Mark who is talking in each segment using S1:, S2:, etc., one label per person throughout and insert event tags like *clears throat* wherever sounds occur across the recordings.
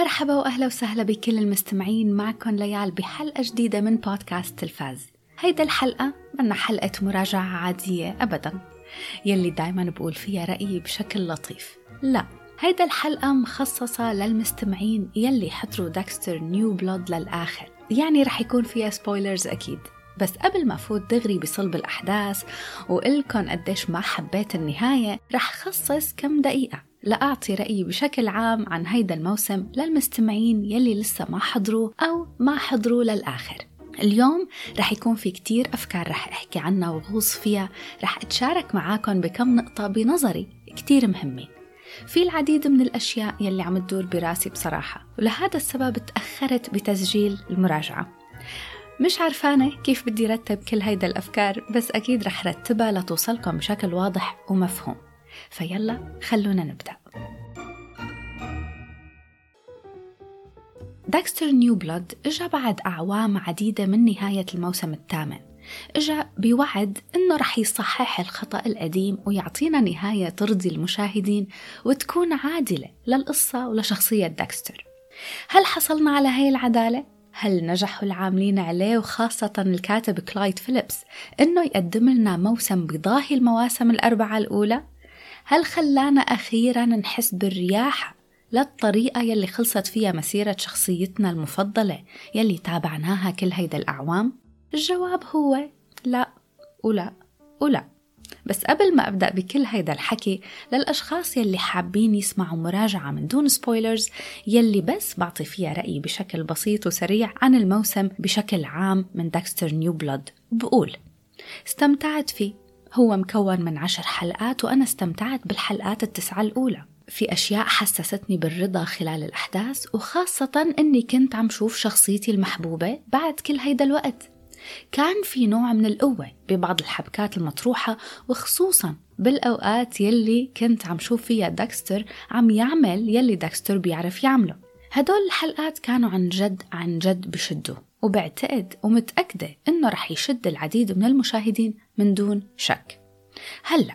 S1: مرحبا وأهلا وسهلا بكل المستمعين معكم ليال بحلقة جديدة من بودكاست تلفاز. هيدا الحلقة منا حلقة مراجعة عادية أبدا يلي دايما بقول فيها رأيي بشكل لطيف. لا هيدا الحلقة مخصصة للمستمعين يلي حضروا Dexter New Blood للآخر. يعني رح يكون فيها spoilers أكيد. بس قبل ما فوت دغري بصلب الأحداث وقلكن قديش ما حبيت النهاية رح خصص كم دقيقة. لأعطي رأيي بشكل عام عن هيدا الموسم للمستمعين يلي لسه ما حضروا أو ما حضروا للآخر. اليوم رح يكون في كتير أفكار رح أحكي عنها وغوص فيها. رح أتشارك معاكم بكم نقطة بنظري كتير مهمين في العديد من الأشياء يلي عم تدور براسي بصراحة ولهذا السبب تأخرت بتسجيل المراجعة. مش عرفانة كيف بدي رتب كل هيدا الأفكار بس أكيد رح رتبها لتوصلكم بشكل واضح ومفهوم. فيلا خلونا نبدأ Dexter New Blood إجا بعد أعوام عديدة من نهاية الموسم الثامن إجا بوعد إنه رح يصحح الخطأ القديم ويعطينا نهاية ترضي المشاهدين وتكون عادلة للقصة ولشخصية Dexter هل حصلنا على هاي العدالة؟ هل نجحوا العاملين عليه وخاصة الكاتب Clyde Phillips إنه يقدم لنا موسم بضاهي المواسم الأربعة الأولى؟ هل خلانا أخيرا نحس بالرياحة للطريقة يلي خلصت فيها مسيرة شخصيتنا المفضلة يلي تابعناها كل هيدا الأعوام؟ الجواب هو لا ولا ولا. بس قبل ما أبدأ بكل هيدا الحكي للأشخاص يلي حابين يسمعوا مراجعة من دون spoilers يلي بس بعطي فيها رأيي بشكل بسيط وسريع عن الموسم بشكل عام من Dexter New Blood بقول استمتعت فيه هو مكون من عشر حلقات وأنا استمتعت بالحلقات التسعة الأولى. في أشياء حسستني بالرضا خلال الأحداث وخاصة أني كنت عم شوف شخصيتي المحبوبة بعد كل هيدا الوقت. كان في نوع من القوة ببعض الحبكات المطروحة وخصوصا بالأوقات يلي كنت عم شوف فيها داكستر عم يعمل يلي داكستر بيعرف يعمله. هدول الحلقات كانوا عن جد عن جد بشدوا. وبعتقد ومتأكدة إنه رح يشد العديد من المشاهدين. من دون شك. هلأ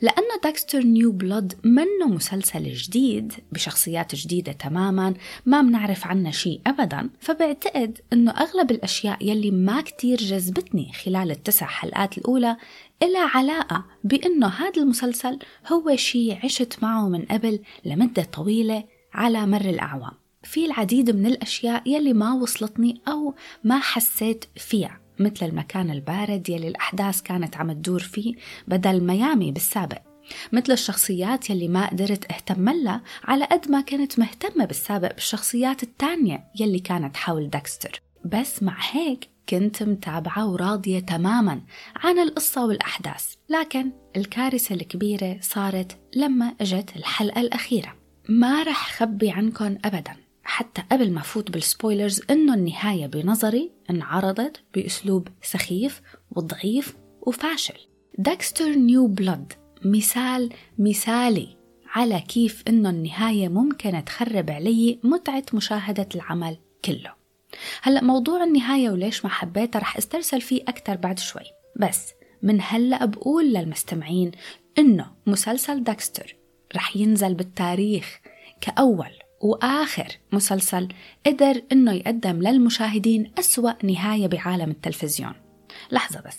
S1: لأن داكستر New Blood منه مسلسل جديد بشخصيات جديدة تماما ما بنعرف عنه شيء أبدا فبعتقد أنه أغلب الأشياء يلي ما كتير جذبتني خلال التسع حلقات الأولى إلها علاقة بأنه هذا المسلسل هو شيء عشت معه من قبل لمدة طويلة على مر الأعوام. في العديد من الأشياء يلي ما وصلتني أو ما حسيت فيها. مثل المكان البارد يلي الأحداث كانت عم تدور فيه بدل ميامي بالسابق مثل الشخصيات يلي ما قدرت أهتم لها على قد ما كنت مهتمة بالسابق بالشخصيات التانية يلي كانت حول داكستر. بس مع هيك كنت متابعة وراضية تماما عن القصة والأحداث لكن الكارثة الكبيرة صارت لما إجت الحلقة الأخيرة. ما رح خبي عنكم أبدا. حتى قبل ما فوت بال spoilers إنه النهاية بنظري انعرضت بأسلوب سخيف وضعيف وفاشل. داكستر New Blood مثال مثالي على كيف إنه النهاية ممكن تخرب علي متعة مشاهدة العمل كله. هلأ موضوع النهاية وليش ما حبيتها رح استرسل فيه أكتر بعد شوي. بس من هلأ بقول للمستمعين إنه مسلسل داكستر رح ينزل بالتاريخ كأول وآخر مسلسل قدر إنه يقدم للمشاهدين أسوأ نهاية بعالم التلفزيون. لحظة بس.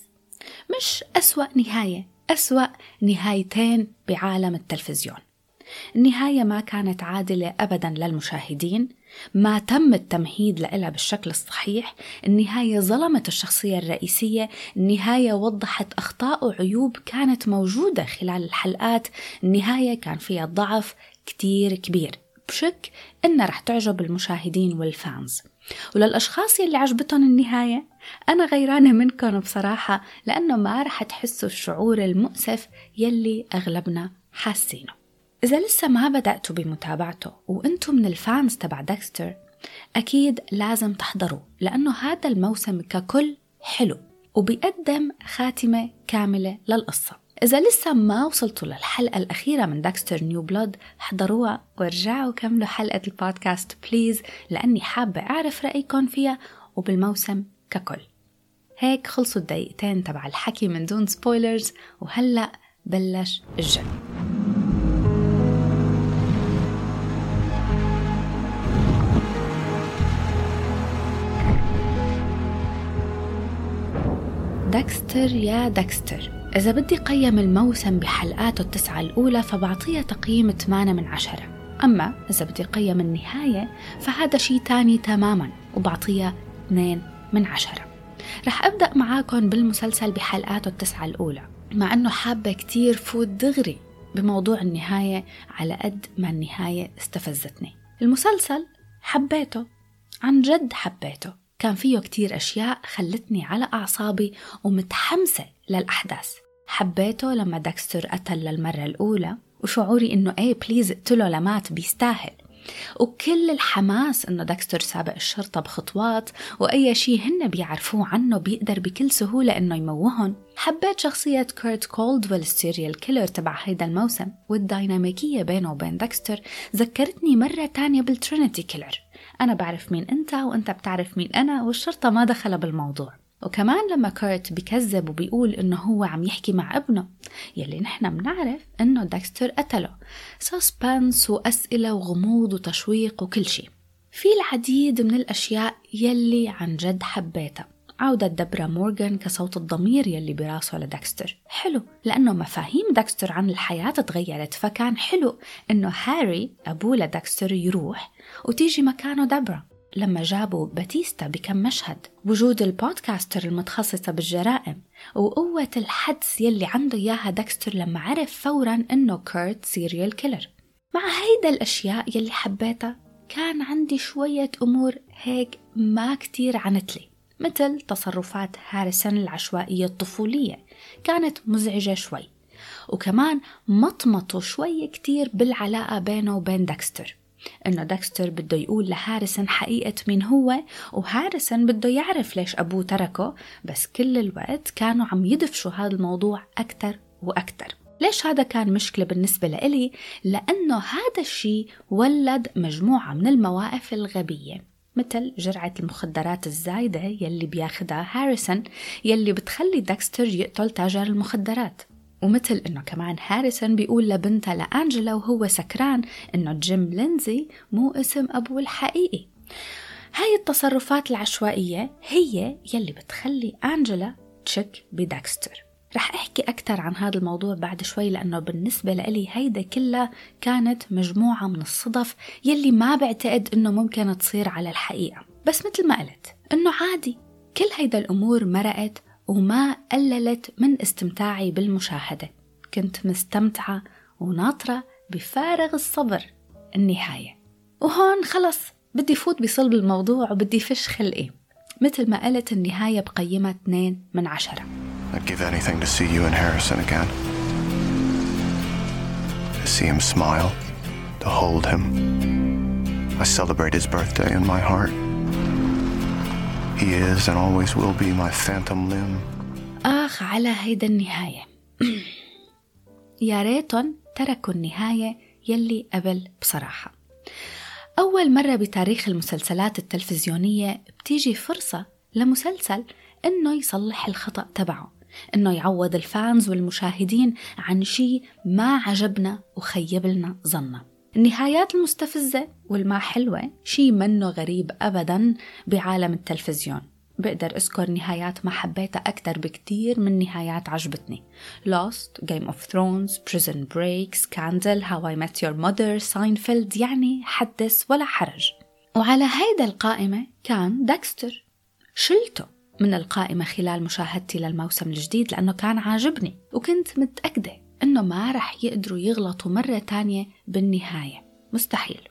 S1: مش أسوأ نهاية أسوأ نهايتين بعالم التلفزيون. النهاية ما كانت عادلة أبدا للمشاهدين ما تم التمهيد لها بالشكل الصحيح النهاية ظلمت الشخصية الرئيسية النهاية وضحت أخطاء وعيوب كانت موجودة خلال الحلقات النهاية كان فيها ضعف كتير كبير. بشك إنها رح تعجب المشاهدين والفانز. وللأشخاص يلي عجبتهم النهاية أنا غيرانة منكم بصراحة لأنه ما رح تحسوا الشعور المؤسف يلي أغلبنا حاسينه. إذا لسه ما بدأتوا بمتابعته وأنتم من ال fans تبع داكستر أكيد لازم تحضروا لأنه هذا الموسم ككل حلو وبيقدم خاتمة كاملة للقصة. إذا لسه ما وصلتوا للحلقة الأخيرة من داكستر New Blood حضروها وارجعوا كملوا حلقة البودكاست please لأني حابة أعرف رأيكم فيها وبالموسم ككل. هيك خلصوا الدقيقتين تبع الحكي من دون spoilers وهلأ بلش الجد داكستر يا داكستر إذا بدي قيم الموسم بحلقاته التسعة الأولى فبعطيها تقييم 8 من عشرة. أما إذا بدي قيم النهاية فهذا شيء تاني تماما وبعطيها 2 من عشرة. رح أبدأ معاكم بالمسلسل بحلقاته التسعة الأولى. مع أنه حابة كتير فوت دغري بموضوع النهاية على قد ما النهاية استفزتني. المسلسل حبيته عن جد حبيته. كان فيه كتير أشياء خلتني على أعصابي ومتحمسة للأحداث. حبيته لما داكستر قتل للمرة الأولى وشعوري إنه إيه please اقتله لمات بيستاهل. وكل الحماس إنه داكستر سابق الشرطة بخطوات وأي شيء هن بيعرفوه عنه بيقدر بكل سهولة إنه يموهن حبيت شخصية كورت كولدويل ال serial killer تبع هيدا الموسم والديناميكية بينه وبين داكستر ذكرتني مرة تانية بال Trinity Killer. أنا بعرف مين أنت وأنت بتعرف مين أنا والشرطة ما دخل بالموضوع. وكمان لما كورت بكذب وبيقول إنه هو عم يحكي مع ابنه يلي نحن بنعرف إنه داكستر قتله. suspense وأسئلة وغموض وتشويق وكل شيء في العديد من الأشياء يلي عن جد حبيتها. عودة دبرا مورغان كصوت الضمير يلي براسه لداكستر. حلو لأنه مفاهيم داكستر عن الحياة تغيرت فكان حلو إنه هاري أبوه لداكستر يروح وتيجي مكانه دبرا لما جابوا باتيستا بكم مشهد. وجود ال podcaster المتخصصة بالجرائم وقوة الحدس يلي عنده إياها داكستر لما عرف فورا إنه كيرت serial killer. مع هيدا الأشياء يلي حبيتها كان عندي شوية أمور هيك ما كتير عنتلي. مثل تصرفات هاريسون العشوائية الطفولية كانت مزعجة شوي. وكمان مطمطوا شوي كتير بالعلاقة بينه وبين داكستر. إنه داكستر بده يقول لهاريسون حقيقة مين هو وهاريسون بده يعرف ليش أبوه تركه بس كل الوقت كانوا عم يدفشوا هذا الموضوع أكتر وأكتر ليش هذا كان مشكلة بالنسبة لإلي؟ لأنه هذا الشيء ولد مجموعة من المواقف الغبية مثل جرعة المخدرات الزايدة يلي بياخدها هاريسون يلي بتخلي داكستر يقتل تاجر المخدرات ومثل إنه كمان هاريسون بيقول لبنتها لأنجلا وهو سكران إنه جيم لينزي مو اسم أبوه الحقيقي. هاي التصرفات العشوائية هي يلي بتخلي أنجلا تشك بداكستر. رح أحكي أكثر عن هذا الموضوع بعد شوي لأنه بالنسبة لإلي هيدا كلها كانت مجموعة من الصدف يلي ما بعتقد إنه ممكن تصير على الحقيقة. بس مثل ما قلت إنه عادي كل هيدا الأمور مرقت وما قللت من استمتاعي بالمشاهدة كنت مستمتعة وناطرة بفارغ الصبر النهاية وهون خلص بدي فوت بصلب الموضوع وبدي فش خلقي مثل ما قلت النهاية بقيمها 2 من عشرة I'd give anything to see you and Harrison again. To see him smile, to hold him. I celebrate his birthday in my heart. He is and always will be my phantom limb. آخ على هيدا النهاية. *clears throat* يا ريتن تركوا النهاية يلي قبل بصراحة. أول مرة بتاريخ المسلسلات التلفزيونية بتيجي فرصة لمسلسل إنه يصلح الخطأ تبعه إنه يعوض الفانز والمشاهدين عن شيء ما عجبنا وخيب لنا ظننا. النهايات المستفزة والما حلوة شي منه غريب أبدا بعالم التلفزيون. بقدر أذكر نهايات ما حبيتها أكثر بكتير من نهايات عجبتني. Lost, Game of Thrones, Prison Break, Scandal, How I Met Your Mother, Seinfeld يعني حدث ولا حرج. وعلى هيدا القائمة كان داكستر شلته من القائمة خلال مشاهدتي للموسم الجديد لأنه كان عاجبني وكنت متأكدة إنه ما رح يقدروا يغلطوا مرة تانية بالنهاية. مستحيل.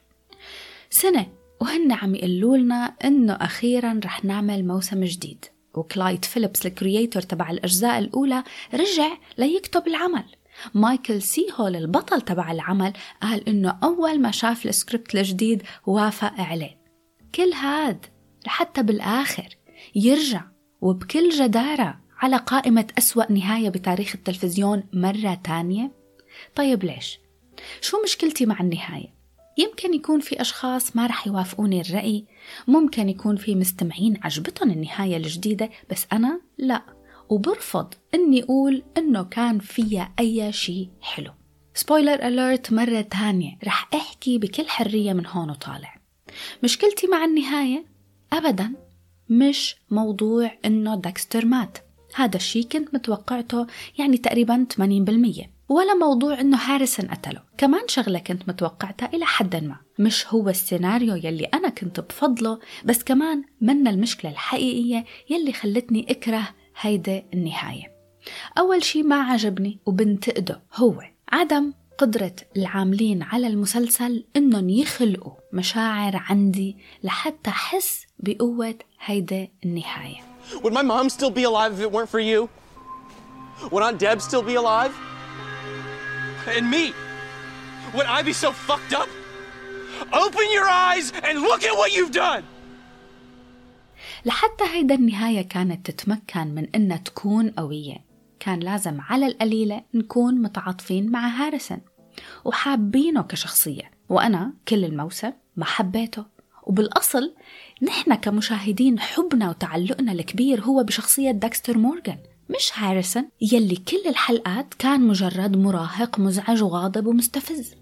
S1: سنة وهن عم يقولوا لنا إنه أخيرا رح نعمل موسم جديد. وكلايد فيليبس ال creator تبع الأجزاء الأولى رجع ليكتب العمل. مايكل سي هول البطل تبع العمل قال إنه أول ما شاف السكريبت الجديد وافق عليه. كل هاد لحتى بالآخر يرجع وبكل جدارة على قائمة أسوأ نهاية بتاريخ التلفزيون مرة تانية؟ طيب ليش؟ شو مشكلتي مع النهاية؟ يمكن يكون في أشخاص ما رح يوافقوني الرأي ممكن يكون في مستمعين عجبتهم النهاية الجديدة بس أنا لا وبرفض أني أقول أنه كان فيها أي شيء حلو spoiler alert مرة تانية رح أحكي بكل حرية من هون وطالع مشكلتي مع النهاية أبدا مش موضوع إنه داكستر مات هذا الشيء كنت متوقعته يعني تقريبا 80% ولا موضوع إنه هاريسون قتله كمان شغلة كنت متوقعتها إلى حد ما. مش هو السيناريو يلي أنا كنت بفضله بس كمان من المشكلة الحقيقية يلي خلتني أكره هيدا النهاية. أول شيء ما عجبني وبنتقده هو عدم قدرة العاملين على المسلسل إنهم يخلقوا مشاعر عندي لحتى أحس بقوة هيدا النهاية.
S2: Would my mom still be alive if it weren't for you? Would Aunt Deb still be alive? And me? Would I be so fucked up? Open your eyes and look at what you've done!
S1: لحتى هيدا النهاية كانت تتمكن من إنها تكون قوية كان لازم على القليلة نكون متعاطفين مع هاريسون وحابينه كشخصية وأنا كل الموسم ما حبيته وبالأصل نحن كمشاهدين حبنا وتعلقنا الكبير هو بشخصية داكستر مورغان مش هاريسون يلي كل الحلقات كان مجرد مراهق مزعج وغاضب ومستفز.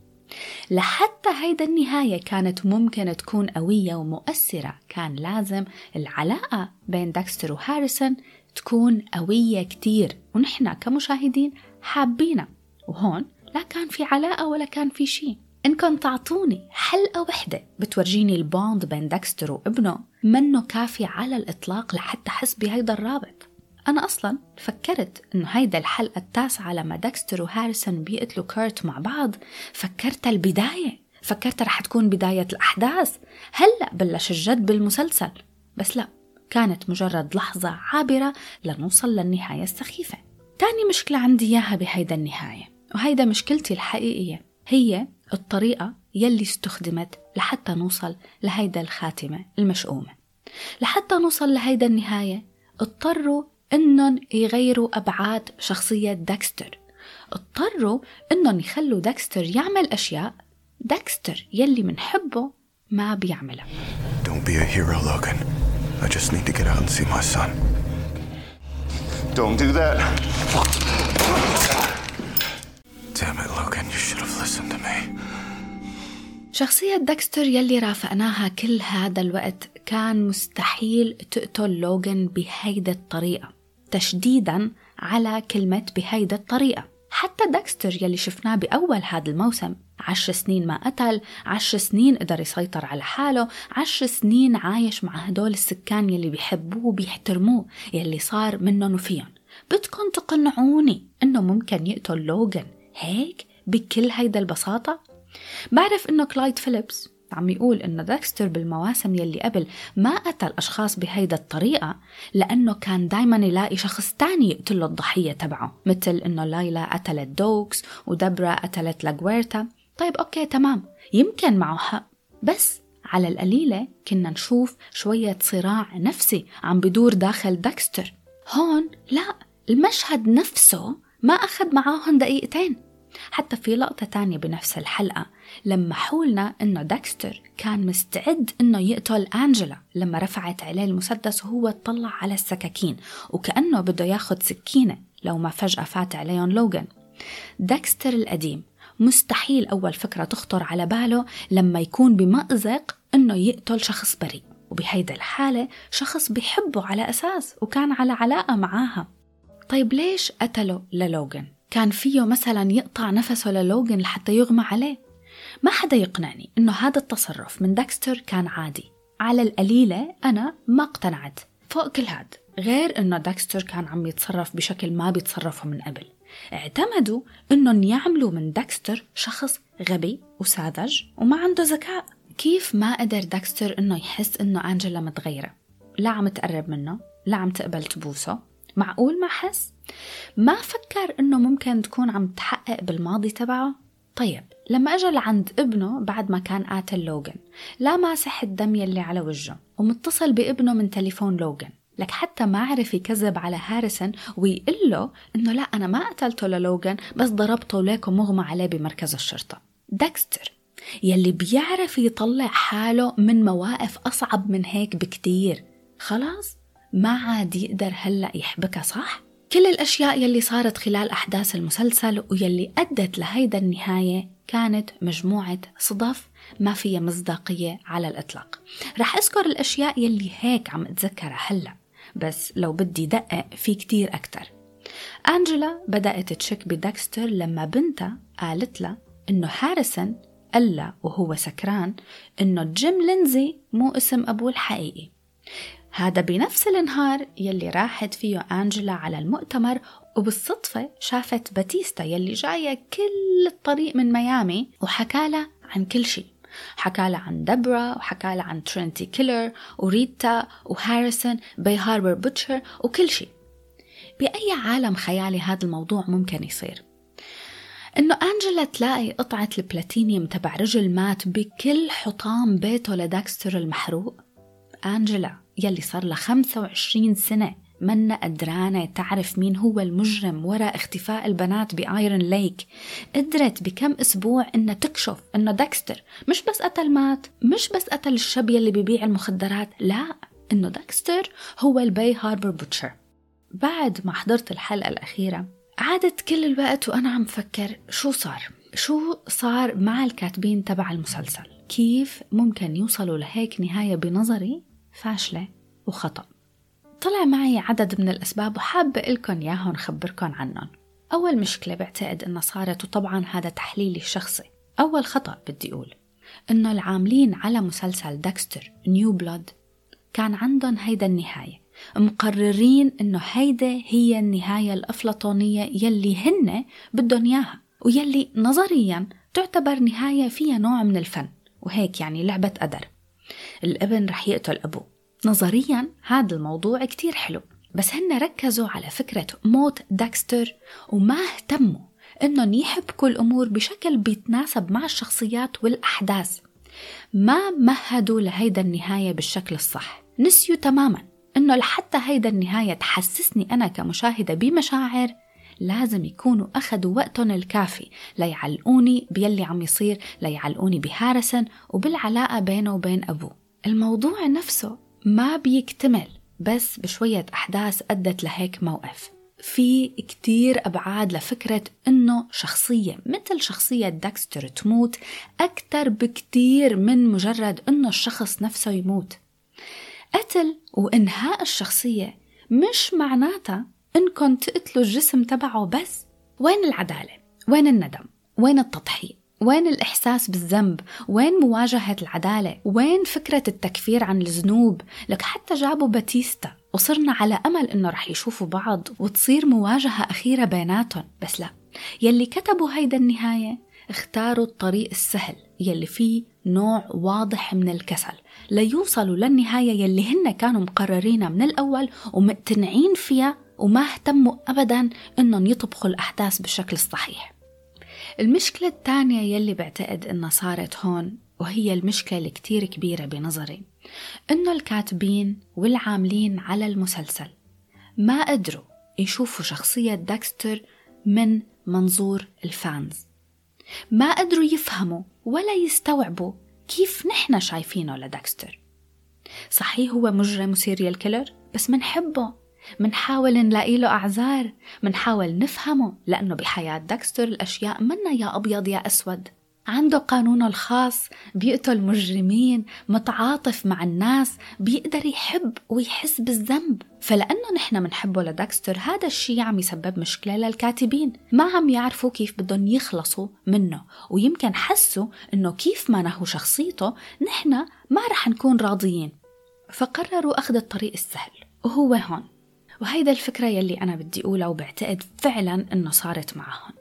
S1: لحتى هيدا النهاية كانت ممكن تكون قوية ومؤثرة كان لازم العلاقة بين داكستر وهاريسون تكون قوية كتير ونحن كمشاهدين حابينها. وهون لا كان في علاقة ولا كان في شيء إنكم تعطوني حلقة وحدة بتورجيني ال bond بين داكستر وابنه منه كافي على الإطلاق لحتى أحس بهيدا الرابط. أنا أصلا فكرت إنه هيدا الحلقة التاسعة لما داكستر وهاريسون بيقتلوا كيرت مع بعض. فكرتها البداية. فكرتها رح تكون بداية الأحداث. هلأ بلش الجد بالمسلسل. بس لا كانت مجرد لحظة عابرة لنوصل للنهاية السخيفة. تاني مشكلة عندي إياها بهيدا النهاية وهيدا مشكلتي الحقيقية. هي الطريقة يلي استخدمت لحتى نوصل لهيدا الخاتمة المشؤومة لحتى نوصل لهيدا النهاية اضطروا إنهم يغيروا أبعاد شخصية داكستر اضطروا إنهم يخلوا داكستر يعمل أشياء داكستر يلي منحبه ما بيعملها
S3: Don't be a hero, Logan. I just need to get out and see my son. Don't do that. Damn it,
S1: شخصية داكستر يلي رافقناها كل هذا الوقت كان مستحيل تقتل لوغان بهيدا الطريقة تشديدا على كلمة بهيدا الطريقة. حتى داكستر يلي شفناه بأول هذا الموسم عشر سنين ما قتل عشر سنين قدر يسيطر على حاله عشر سنين عايش مع هدول السكان يلي بيحبوه وبيحترموه يلي صار منهم وفيهم. بدكم تقنعوني إنه ممكن يقتل لوغان هيك؟ بكل هيدا البساطة. بعرف إنه كلايد فيليبس عم يقول إنه داكستر بالمواسم يلي قبل ما قتل أشخاص بهيدا الطريقة لأنه كان دايما يلاقي شخص تاني يقتله الضحية تبعه مثل إنه لايلا قتلت دوكس ودبرا قتلت لاغويرتا طيب okay تمام يمكن معه حق. بس على القليلة كنا نشوف شوية صراع نفسي عم بدور داخل داكستر. هون لا المشهد نفسه ما أخذ معاهم دقيقتين. حتى في لقطة تانية بنفس الحلقة لما حولنا إنه داكستر كان مستعد إنه يقتل أنجلا لما رفعت عليه المسدس وهو اطلع على السكاكين وكأنه بده ياخد سكينة لو ما فجأة فات عليهم لوغان داكستر القديم مستحيل أول فكرة تخطر على باله لما يكون بمأزق إنه يقتل شخص بريء وبهيدا الحالة شخص بيحبه على أساس وكان على علاقة معاها طيب ليش قتله للوغان؟ كان فيه مثلا يقطع نفسه للوغان لحتى يغمى عليه. ما حدا يقنعني إنه هذا التصرف من داكستر كان عادي. على القليلة أنا ما اقتنعت. فوق كل هاد غير إنه داكستر كان عم يتصرف بشكل ما بيتصرفه من قبل. اعتمدوا إنهم يعملوا من داكستر شخص غبي وساذج وما عنده ذكاء. كيف ما قدر داكستر إنه يحس إنه أنجلا متغيرة؟ لا عم تقرب منه لا عم تقبل تبوسه معقول ما حس؟ ما فكر إنه ممكن تكون عم تحقق بالماضي تبعه؟ طيب لما اجى لعند ابنه بعد ما كان قاتل لوغان لا ماسح الدم يلي على وجهه ومتصل بابنه من تليفون لوغان لك حتى ما عرف يكذب على هاريسون ويقول له إنه لا أنا ما قتلته للوغان بس ضربته ليكو مغمى عليه بمركز الشرطة داكستر يلي بيعرف يطلع حاله من مواقف أصعب من هيك بكتير خلاص ما عاد يقدر هلا يحبكها صح؟ كل الأشياء يلي صارت خلال أحداث المسلسل ويلي أدت لهيدا النهاية كانت مجموعة صدف ما فيها مصداقية على الإطلاق. رح أذكر الأشياء يلي هيك عم أتذكرها هلأ بس لو بدي دقق فيه كتير أكتر. أنجلا بدأت تشك بدكستر لما بنتها قالت لها إنه هاريسون قال وهو سكران إنه جيم لينزي مو اسم أبوه الحقيقي. هذا بنفس النهار يلي راحت فيه أنجلا على المؤتمر وبالصدفة شافت باتيستا يلي جاية كل الطريق من ميامي وحكى لها عن كل شيء حكى لها عن دبرا وحكى لها عن Trinity Killer وريتا وهاريسون Bay Harbor Butcher وكل شيء بأي عالم خيالي هذا الموضوع ممكن يصير؟ إنه أنجلا تلاقي قطعة البلاتينيوم تبع رجل مات بكل حطام بيته لداكستر المحروق؟ أنجلا. يلي صار لها 25 سنة. منا قدرانة تعرف مين هو المجرم وراء اختفاء البنات بآيرن ليك. قدرت بكم أسبوع إنها تكشف إنه داكستر مش بس قتل مات مش بس قتل الشاب يلي بيبيع المخدرات لا إنه داكستر هو ال Bay Harbor Butcher. بعد ما حضرت الحلقة الأخيرة قعدت كل الوقت وأنا عم فكر شو صار؟ شو صار مع الكاتبين تبع المسلسل؟ كيف ممكن يوصلوا لهيك نهاية بنظري؟ فاشلة وخطأ. طلع معي عدد من الأسباب وحابة لكم إياهم خبركم عنهم أول مشكلة بعتقد إنها صارت وطبعا هذا تحليلي الشخصي. أول خطأ بدي أقول إنه العاملين على مسلسل داكستر New Blood كان عندهم هيدا النهاية. مقررين إنه هيدا هي النهاية الأفلاطونية يلي هن بدهم إياها ويلي نظريا تعتبر نهاية فيها نوع من الفن. وهيك يعني لعبة قدر الأبن رح يقتل أبوه. نظريا هذا الموضوع كتير حلو بس هن ركزوا على فكرة موت داكستر وما اهتموا إنهم يحبكوا الأمور بشكل بيتناسب مع الشخصيات والأحداث. ما مهدوا لهيدا النهاية بالشكل الصح. نسيوا تماما إنه لحتى هيدا النهاية تحسسني أنا كمشاهدة بمشاعر لازم يكونوا أخذوا وقتهم الكافي ليعلقوني بيلي عم يصير ليعلقوني بهارسن وبالعلاقة بينه وبين أبوه. الموضوع نفسه ما بيكتمل بس بشوية أحداث أدت لهيك موقف في كتير أبعاد لفكرة إنه شخصية مثل شخصية داكستر تموت أكتر بكتير من مجرد إنه الشخص نفسه يموت قتل وإنهاء الشخصية مش معناتها إنكم تقتلوا الجسم تبعه بس وين العدالة؟ وين الندم؟ وين التضحية؟ وين الإحساس بالذنب؟ وين مواجهة العدالة؟ وين فكرة التكفير عن الذنوب؟ لك حتى جابوا باتيستا وصرنا على أمل إنه رح يشوفوا بعض وتصير مواجهة أخيرة بيناتهم بس لا يلي كتبوا هيدا النهاية اختاروا الطريق السهل يلي فيه نوع واضح من الكسل ليوصلوا للنهاية يلي هن كانوا مقررينها من الأول ومقتنعين فيها وما اهتموا أبدا إنهم يطبخوا الأحداث بالشكل الصحيح المشكلة الثانية يلي بعتقد إنها صارت هون وهي المشكلة الكتير كبيرة بنظري إنه الكاتبين والعاملين على المسلسل ما قدروا يشوفوا شخصية داكستر من منظور ال fans. ما قدروا يفهموا ولا يستوعبوا كيف نحن شايفينه لداكستر. صحيح هو مجرم و serial killer بس منحبه. منحاول نلاقي له أعذار منحاول نفهمه لأنه بحياة داكستر الأشياء منا يا أبيض يا أسود. عنده قانونه الخاص بيقتل مجرمين متعاطف مع الناس بيقدر يحب ويحس بالذنب. فلأنه نحن منحبه لداكستر هذا الشيء عم يسبب مشكلة للكاتبين. ما عم يعرفوا كيف بدهم يخلصوا منه. ويمكن حسوا إنه كيف ما نهوا شخصيته نحن ما رح نكون راضيين. فقرروا أخذ الطريق السهل. وهو هون. وهيدا الفكرة يلي أنا بدي أقولها وبعتقد فعلا إنه صارت معهم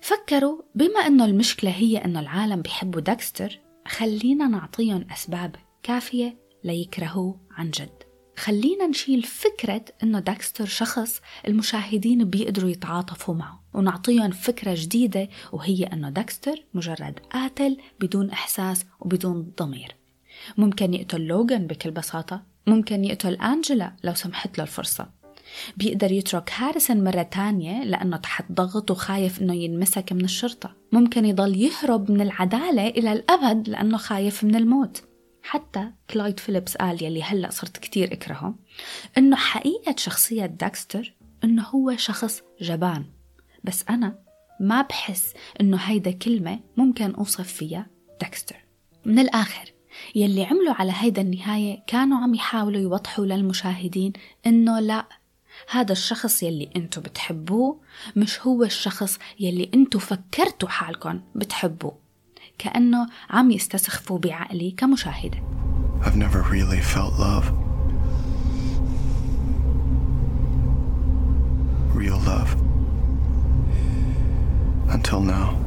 S1: فكروا بما إنه المشكلة هي إنه العالم بيحبوا داكستر خلينا نعطيهم أسباب كافية ليكرهوه عن جد. خلينا نشيل فكرة إنه داكستر شخص المشاهدين بيقدروا يتعاطفوا معه ونعطيهم فكرة جديدة وهي إنه داكستر مجرد قاتل بدون إحساس وبدون ضمير. ممكن يقتل لوغان بكل بساطة. ممكن يقتل أنجلا لو سمحت له الفرصة. بيقدر يترك هاريسون مرة تانية لأنه تحت ضغط وخايف إنه ينمسك من الشرطة. ممكن يضل يهرب من العدالة إلى الأبد لأنه خايف من الموت. حتى كلايد فيليبس قال يلي هلأ صرت كتير أكرهه إنه حقيقة شخصية داكستر إنه هو شخص جبان. بس أنا ما بحس إنه هيدا كلمة ممكن أوصف فيها داكستر. من الآخر يلي عملوا على هيدا النهاية كانوا عم يحاولوا يوضحوا للمشاهدين إنه لا هذا الشخص يلي أنتو بتحبوه مش هو الشخص يلي أنتو فكرتوا حالكم بتحبوه كأنه عم يستسخفوا بعقلي كمشاهدة
S3: I've never really felt love. Real love. Until now.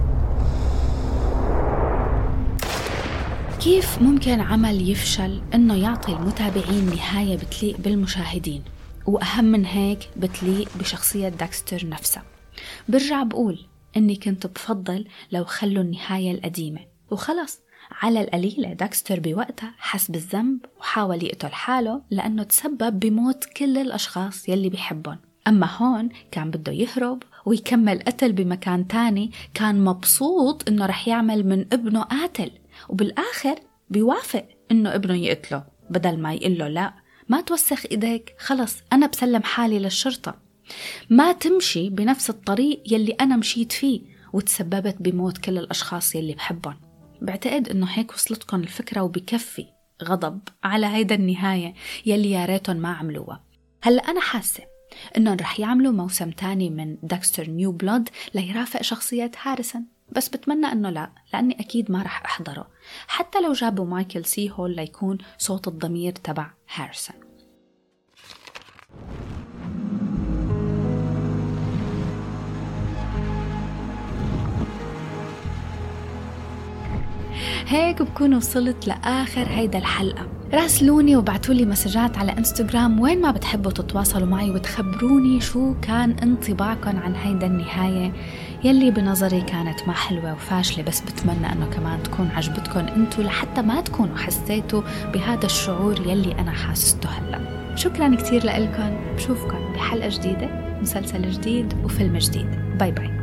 S1: كيف ممكن عمل يفشل إنه يعطي المتابعين نهاية بتليق بالمشاهدين؟ وأهم من هيك بتليق بشخصية داكستر نفسها. برجع بقول إني كنت بفضل لو خلوا النهاية القديمة. وخلص على القليلة داكستر بوقتها حس بالذنب وحاول يقتل حاله لأنه تسبب بموت كل الأشخاص يلي بيحبهم. أما هون كان بده يهرب ويكمل قتل بمكان تاني كان مبسوط إنه رح يعمل من ابنه قاتل. وبالآخر بيوافق إنه ابنه يقتله. بدل ما يقول له لا ما توسخ إيديك خلص أنا بسلم حالي للشرطة. ما تمشي بنفس الطريق يلي أنا مشيت فيه وتسببت بموت كل الأشخاص يلي بحبهم. بعتقد إنه هيك وصلتكم الفكرة وبكفي غضب على هيدا النهاية يلي يا ريتهم ما عملوها. هلأ أنا حاسة إنهم رح يعملوا موسم تاني من داكستر New Blood ليرافق شخصية هاريسون. بس بتمنى إنه لا لأني أكيد ما رح أحضره. حتى لو جابوا مايكل سي هول ليكون صوت الضمير تبع هاريسون. هيك بكون وصلت لآخر هيدا الحلقة. راسلوني وبعتوا لي مسجات على إنستغرام وين ما بتحبوا تتواصلوا معي وتخبروني شو كان انطباعكم عن هيدا النهاية. يلي بنظري كانت ما حلوة وفاشلة بس بتمنى إنه كمان تكون عجبتكم انتو لحتى ما تكونوا حسيتوا بهذا الشعور يلي أنا حاسسته هلأ. شكرا كتير لكم بشوفكم بحلقة جديدة مسلسل جديد وفيلم جديد. باي باي.